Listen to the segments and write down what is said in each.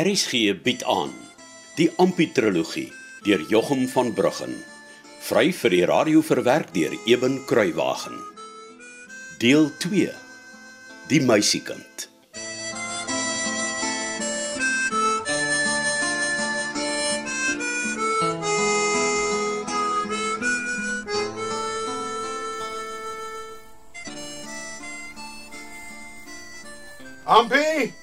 RSG bied aan die Amputrologie deur Jochum van Bruggen. Vry vir die radio verwerk deur Eben Kruiwagen. Deel 2. Die meisiekind. Ampie!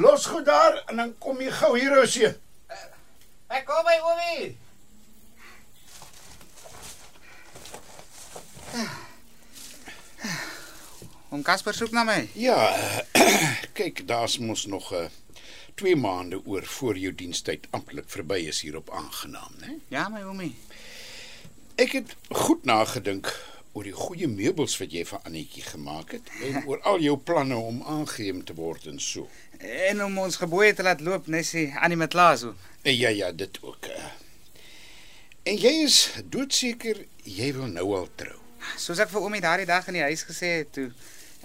Los goed daar en dan kom jy gou hier ousie. Ek kom by oomie. Oom Casper soek na my. Ja, kyk, daar's mos nog 'n uh, 2 maande oor voor jou dienstyd amptelik verby is hier op aangenaam, né? Ja, my oomie. Ek het goed nagedink oor die goeie meubels wat jy vir Annetjie gemaak het en oor al jou planne om aangeneem te word en so. En om ons gebooie te laat loop, Nessie, Annie met Lazo. En ja ja, dit ook. En jy is doodseker jy wil nou al trou. Soos ek vir oomie daardie dag in die huis gesê het toe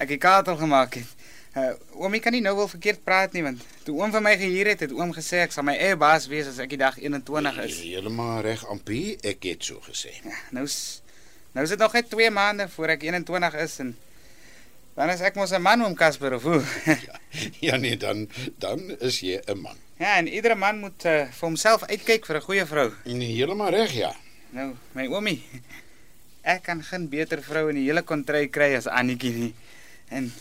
ek die kaartel gemaak het. Uh, oomie kan nie nou wel verkeerd praat nie want toe oom vir my gehuur het, het oom gesê ek sal my eie baas wees as ek die dag 21 is. Heeltemal reg, Ampie, ek het so gesê. Ja, nou nou is dit nog net 2 maande voor ek 21 is en dan is ek mos 'n man oom Casper of hoe. Ja, ja nee, dan dan is jy 'n man. ja, en iedere man moet uh, vir homself uitkyk vir 'n goeie vrou. Nee, heeltemal reg, ja. Nou, my oomie. Ek kan geen beter vrou in die hele kontry kry as Annetjie nie. En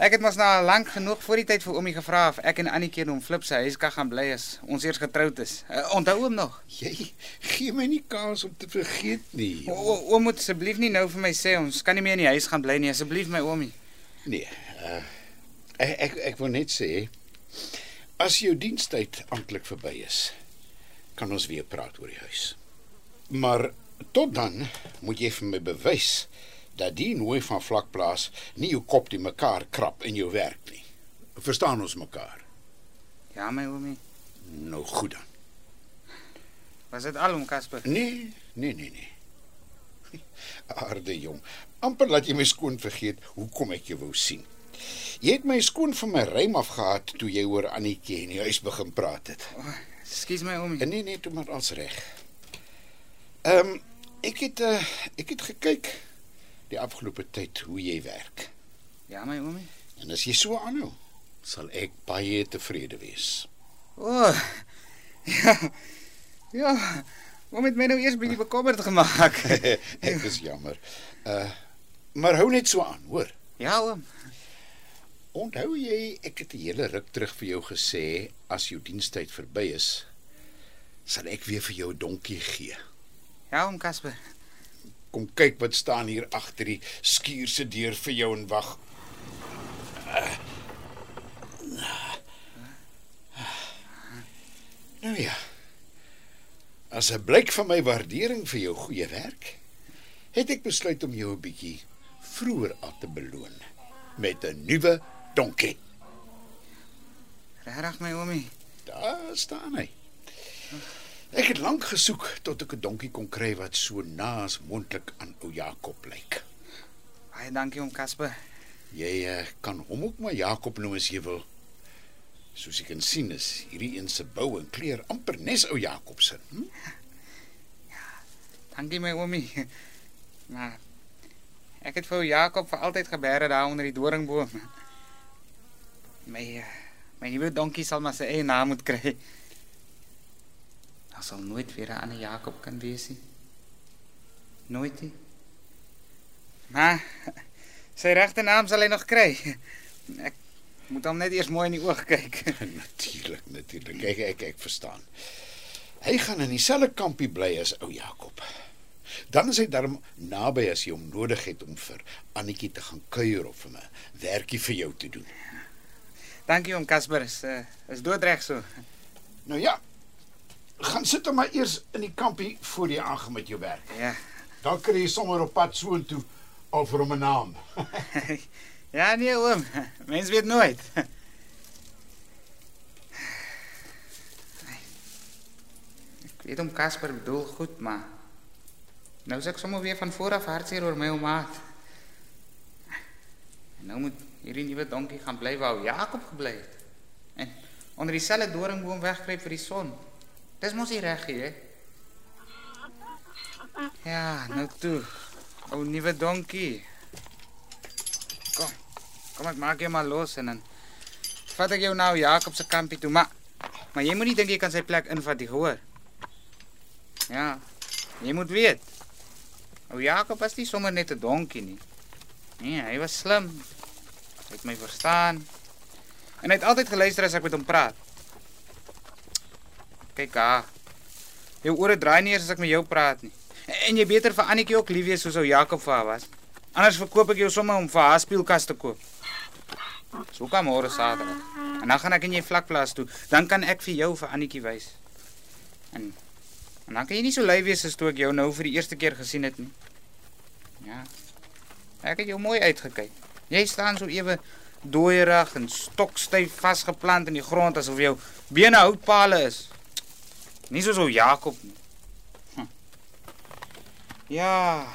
ek het mos nou lank genoeg voor die tyd vir oomie gevra of ek en Annetjie in hom flip se huis kan gaan bly as ons eers getroud is. Uh, onthou hom nog? Jy gee my nie kans om te vergeet nie. O, o, oom moet asseblief nie nou vir my sê ons kan nie meer in die huis gaan bly nie, asseblief my oomie. Nee, uh, ek, ek ek wil net sê as jou dienstyd amptelik verby is, kan ons weer praat oor die huis. Maar tot dan moet jy vir my bewys dat die nooi van vlakplaas nie jou kop die mekaar krap in jou werk nie. Verstaan ons mekaar? Ja, my oomie. Nou goed dan. Was dit al om Casper? Nee, nee, nee, nee. Aarde jong, amper laat jy my skoon vergeet hoekom ek jou wou sien. Jy het my skoon van my rym af gehad toe jy oor Annetjie in die huis begin praat het. Oh, Ekskuus my oomie. Nee nee, toe maar als reg. Ehm um, ek het uh, ek het gekyk die afgelope tyd hoe jy werk. Ja, my oomie. En as jy so aanhou, sal ek baie tevrede wees. O. Oh, ja. Ja. Oom het my nou eers bietjie bekommerd gemaak. ek is jammer. Uh maar hou net so aan, hoor. ja, oom. Onthou jy ek het 'n hele ruk terug vir jou gesê as jou dienstyd verby is, sal ek weer vir jou 'n donkie gee. Ja, oom Casper. Kom kyk wat staan hier agter die skuur se deur vir jou en wag. Nou ja. As 'n blyk van my waardering vir jou goeie werk, het ek besluit om jou 'n bietjie vroeër af te beloon met 'n nuwe donkie. Regtig my oomie. Daar staan hy. Ek het lank gesoek tot ek 'n donkie kon kry wat so naas moontlik aan ou Jakob lyk. Baie dankie oom Casper. Jy uh, kan hom ook maar Jakob noem as jy wil. Soos jy kan sien is hierdie een se bou en kleur amper nes ou Jakob se. Hm? Dankie my oomie. Maar ek het vir ou Jakob vir altyd gebeere daar onder die doringboom. My eh, my nuwe donkie sal maar sy eie naam moet kry. Daar sal nooit weer 'n ander Jakob kan wees nie. Nooit nie. Maar sy regte naam sal hy nog kry. Ek moet hom net eers mooi in die oog kyk. natuurlik, natuurlik. Ek ek ek verstaan. Hy gaan in dieselfde kampie bly as ou Jakob. Dan is hy darm naby as jy hom nodig het om vir Annetjie te gaan kuier of 'n werkie vir jou te doen. Dankie oom Casper, is uh, is doodreg so. Nou ja. Gaan sit hom maar eers in die kampie voor jy aangaan met jou werk. Ja. Dan kry jy sommer op pad soontoe al vir hom 'n naam. ja, nee oom. Mens weet nooit. Ek weet om Casper bedoel goed, maar nou is ek sommer weer van voor af hartseer oor my ou maat. En nou moet hierdie nuwe donkie gaan bly waar Jakob gebly het. En onder dieselfde doringboom wegkruip vir die son. Dis mos nie reg nie, hè? Ja, nou toe. O nuwe donkie. Kom. Kom ek maak jou maar los en dan vat ek jou nou Jakob se kampie toe, maar maar jy moet nie dink jy kan sy plek invat nie, hoor. Ja. Jy moet weet. O Jakob was nie sommer net 'n donkie nie. Nee, hy was slim. Hy het my verstaan. En hy het altyd geluister as ek met hom praat. Kyk ah. Jou ore draai nie eers as ek met jou praat nie. En jy beter vir Annetjie ook lief wees soos ou Jakob vir haar was. Anders verkoop ek jou sommer om vir haar speelkas te koop. So kom môre Saterdag. En dan gaan ek in jy vlakplaas toe. Dan kan ek vir jou vir Annetjie wys. En en dan kan jy nie so lui wees as toe ek jou nou vir die eerste keer gesien het nie. Ja. Ek het jou mooi uitgekyk. Jy staan so ewe dooierig en stokstyf vasgeplant in die grond asof jou bene houtpale is. Nie soos ou Jakob nie. Hm. Ja.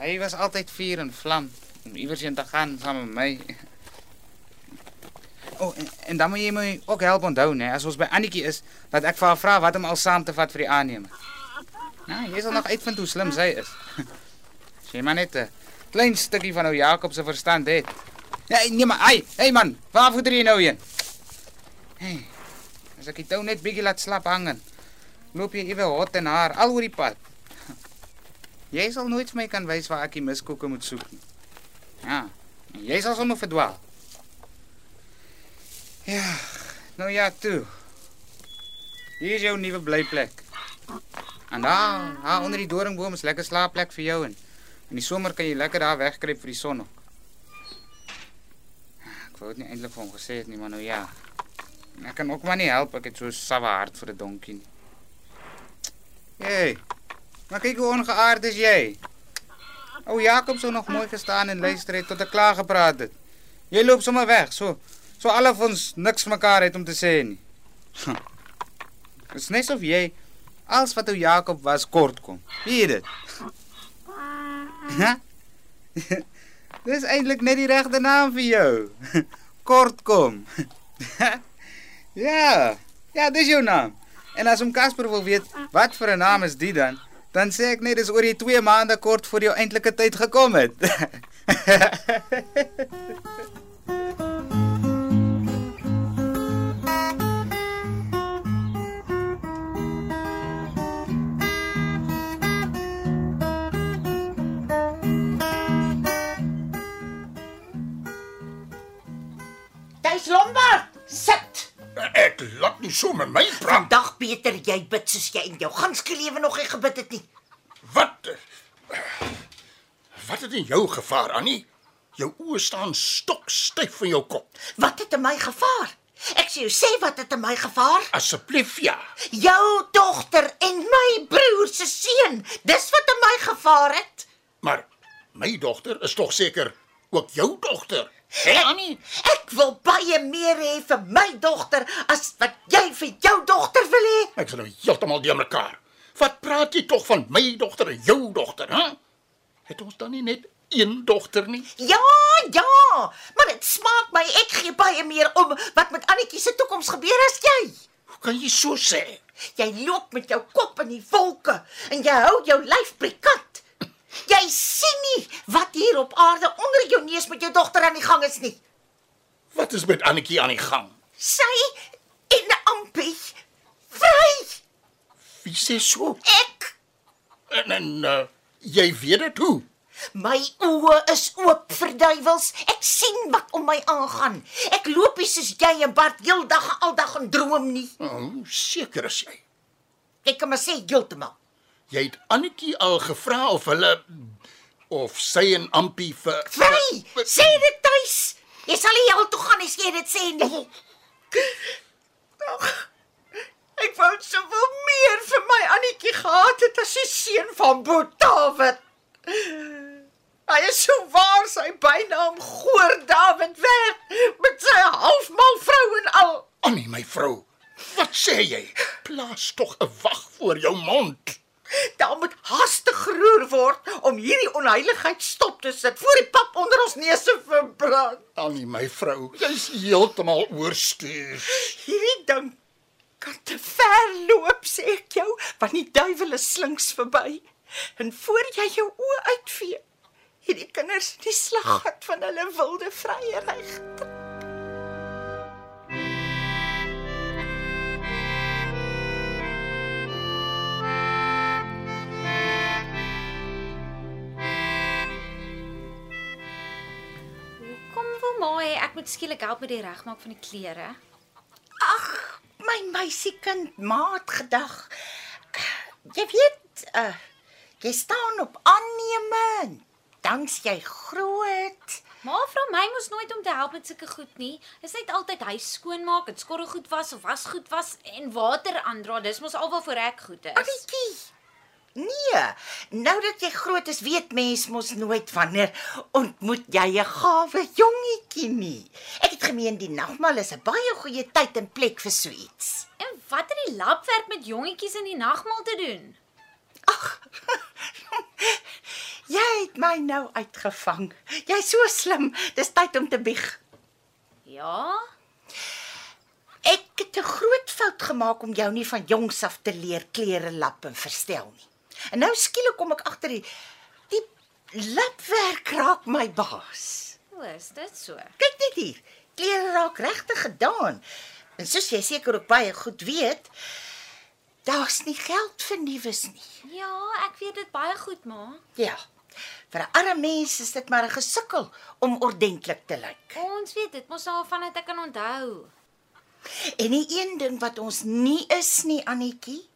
Hy was altyd vuur en vlam om iewers heen te gaan saam met my. O, oh, en, en dan moet jy my ook help onthou, né, as ons by Annetjie is, dat ek vir haar vra wat om al saam te vat vir die aannemer. Nou, jy sal nog uitvind hoe slim sy is. Sy maar net 'n klein stukkie van ou Jakob se verstand het. Nee, nee maar, hey, hey man, waar voer jy nou heen? Hey. As ek die tou net bietjie laat slap hang, loop jy ewe hot en haar al oor die pad. Jy sal nooit vir my kan wys waar ek die miskoeke moet soek nie. Ja, en jy sal sommer verdwaal. Ja, nou ja, toe. Hier is jou nuwe blyplek. En daar, daar onder die doringboom is lekker slaapplek vir jou en in die somer kan jy lekker daar wegkruip vir die son ook. Ek wou dit nie eintlik vir hom gesê het nie, maar nou ja. Ek kan ook maar nie help ek het so sawe hart vir 'n donkie nie. Hey. Maar kyk hoe ongeaard is jy. O Jakob sou nog mooi gestaan en luister het tot ek klaar gepraat het. Jy loop sommer weg, so so al of ons niks mekaar het om te sê nie. Dit is net of jy als wat ou Jakob was kort kom. Wie dit? Ha? Dis eintlik net die regte naam vir jou. Kort kom. ja. Ja, dis jou naam. En as om Casper wil weet wat vir 'n naam is dit dan, dan sê ek net dis oor die 2 maande kort voor jou eintlike tyd gekom het. Dis Lombard. Sit. Ek laat nie so met my beter jy bid soos jy in jou ganske lewe nog nie gebid het nie. Wat Wat het in jou gevaar, Annie? Jou oë staan stokstyf van jou kop. Wat het in my gevaar? Ek sê jou sê wat het in my gevaar? Asseblief ja. Jou dogter en my broer se seun. Dis wat in my gevaar het. Maar my dogter is tog seker ook jou dogter. Annie? Ek wil baie meer hê vir my dogter as wat jy vir jou dogter wil hê. Ek is nou heeltemal die mekaar. Wat praat jy tog van my dogter en jou dogter, hè? Het ons dan nie net een dogter nie? Ja, ja, maar dit smaak my ek gee baie meer om wat met Annetjie se toekoms gebeur as jy. Hoe kan jy so sê? Jy loop met jou kop in die wolke en jy hou jou lyf prikant. Jy sien nie wat hier op aarde onder jou neus met jou dogter aan die gang is nie. Wat is met Annetjie aan die gang? Sy en Ampie vry. Wie sê so? Ek En, en uh, jy weet dit hoe? My oë is oop vir duiwels. Ek sien wat om my aangaan. Ek loop hier soos jy en Bart heeldag en aldag en droom nie. Oh, seker is jy. Ek kan maar sê heeltemal. Jy het Annetjie al gevra of hulle of sy en Ampie vir Vry! Sê dit tuis. Jy sal nie hel toe gaan as jy dit sê nie. Ag, Ek wou soveel meer vir my Annetjie gehad het as die seun van Boet David. Hy is so waar sy bynaam Goor David weg met sy halfmal vrou en al. Annie, my vrou. Wat sê jy? Plaas tog 'n wag voor jou mond. Daar moet haastig geroer word om hierdie onheiligheid stop te sit voor die pap onder ons neuse verbrand. Annie, my vrou, jy's heeltemal oorstuur. Hierdie ding kan te ver loop, sê ek jou, want die duiwel is slinks verby. En voor jy jou oë uitvee, hierdie kinders die slaggat van hulle wilde vrye reg. Ek moet skielik help met die regmaak van die klere? Ag, my meisiekind, maat gedag. Jy weet, uh, jy staan op aanneem. Dan's jy groot. Ma vra my mos nooit om te help met sulke goed nie. Dis net altyd huis skoonmaak en skorrelgoed was of wasgoed was en water aandra. Dis mos alwaarvoor ek goed is. Annetjie. Nee, nou dat jy groot is, weet mens mos nooit wanneer ontmoet jy 'n gawe jongetjie nie. Ek het gemeen die nagmaal is 'n baie goeie tyd en plek vir so iets. En wat het die labwerk met jongetjies in die nagmaal te doen? Ag. jy het my nou uitgevang. Jy's so slim. Dis tyd om te bieg. Ja? Ek het 'n groot fout gemaak om jou nie van jongs af te leer klere lap en verstel nie. En nou skielik kom ek agter die die lapwerk raak my baas. Hoe is dit so? Kyk net hier. Klere raak regtig gedaan. En soos jy seker ook baie goed weet, daar's nie geld vir nuus nie. Ja, ek weet dit baie goed, ma. Ja. Vir 'n arme mens is dit maar 'n gesukkel om ordentlik te lyk. Ons weet dit mos al van dit ek kan onthou. En die een ding wat ons nie is nie, Annetjie,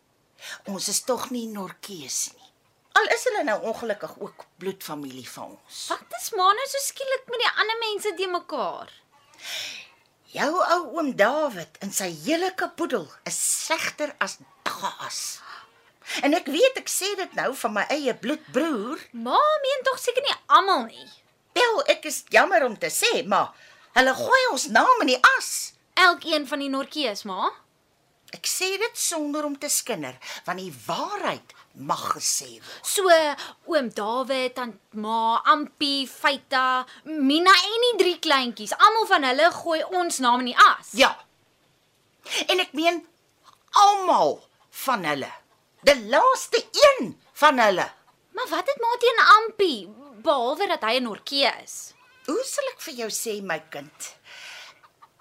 ons is tog nie Norkees nie. Al is hulle nou ongelukkig ook bloedfamilie van ons. Wat is ma nou so skielik met die ander mense te mekaar? Jou ou oom David en sy hele kapoedel is slegter as gas. En ek weet ek sê dit nou van my eie bloedbroer. Ma meen tog seker nie almal nie. Wel, ek is jammer om te sê, maar hulle gooi ons naam in die as. Elkeen van die Norkees, ma. Ek sê dit sonder om te skinder, want die waarheid mag gesê word. So oom Dawid, tant Ma, Ampie, Feita, Mina en die drie kleintjies, almal van hulle gooi ons naam in die as. Ja. En ek meen almal van hulle. Die laaste een van hulle. Maar wat het ma teen Ampie, behalwe dat hy 'n Norkee is? Hoe sal ek vir jou sê my kind?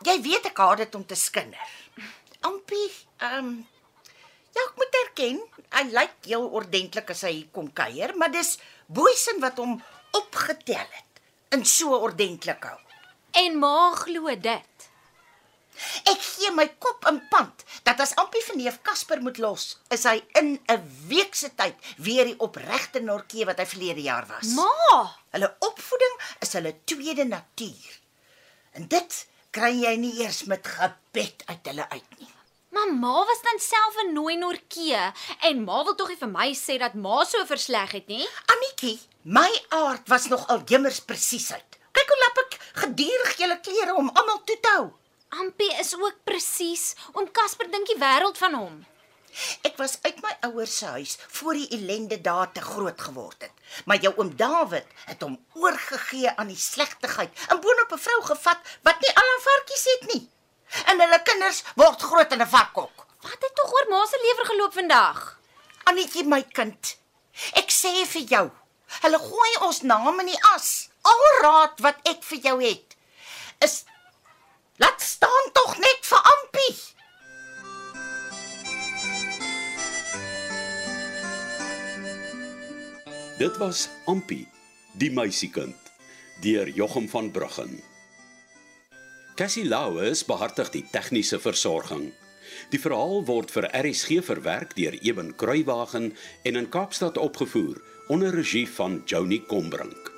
Jy weet ek haat dit om te skinder. Ampie, ehm um, ja, ek moet erken, hy lyk heel ordentlik as hy kom kuier, maar dis boesin wat hom opgetel het en so ordentlik hou. En ma glo dit. Ek gee my kop in pand dat as Ampie vir neef Casper moet los, is hy in 'n week se tyd weer die opregte Norkie wat hy verlede jaar was. Ma, Hulle opvoeding is hulle tweede natuur. En dit kry jy nie eers met gebed uit hulle uit nie. Maar ma was dan self 'n nooi Norkee en ma wil tog nie vir my sê dat ma so versleg het nie. Annetjie, my aard was nog al jimmers presies uit. Kyk hoe lap ek gedurig julle klere om almal toe te hou. Ampie is ook presies. Oom Casper dink die wêreld van hom. Ek was uit my ouers se huis voor die ellende daar te groot geword het. Maar jou oom David het hom oorgegee aan die slegtigheid en boonop 'n vrou gevat wat nie al haar varkies het nie. En hulle kinders word groot in 'n varkhok. Wat het tog oor ma se lewer geloop vandag? Annetjie my kind, ek sê vir jou, hulle gooi ons naam in die as. Al raad wat ek vir jou het is laat staan tog net vir Ampie. Dit was Ampie, die meisiekind, deur Jochum van Bruggen. Cassie Lauers behartig die tegniese versorging. Die verhaal word vir RSG verwerk deur Eben Kruiwagen en in Kaapstad opgevoer onder regie van Joni Combrink.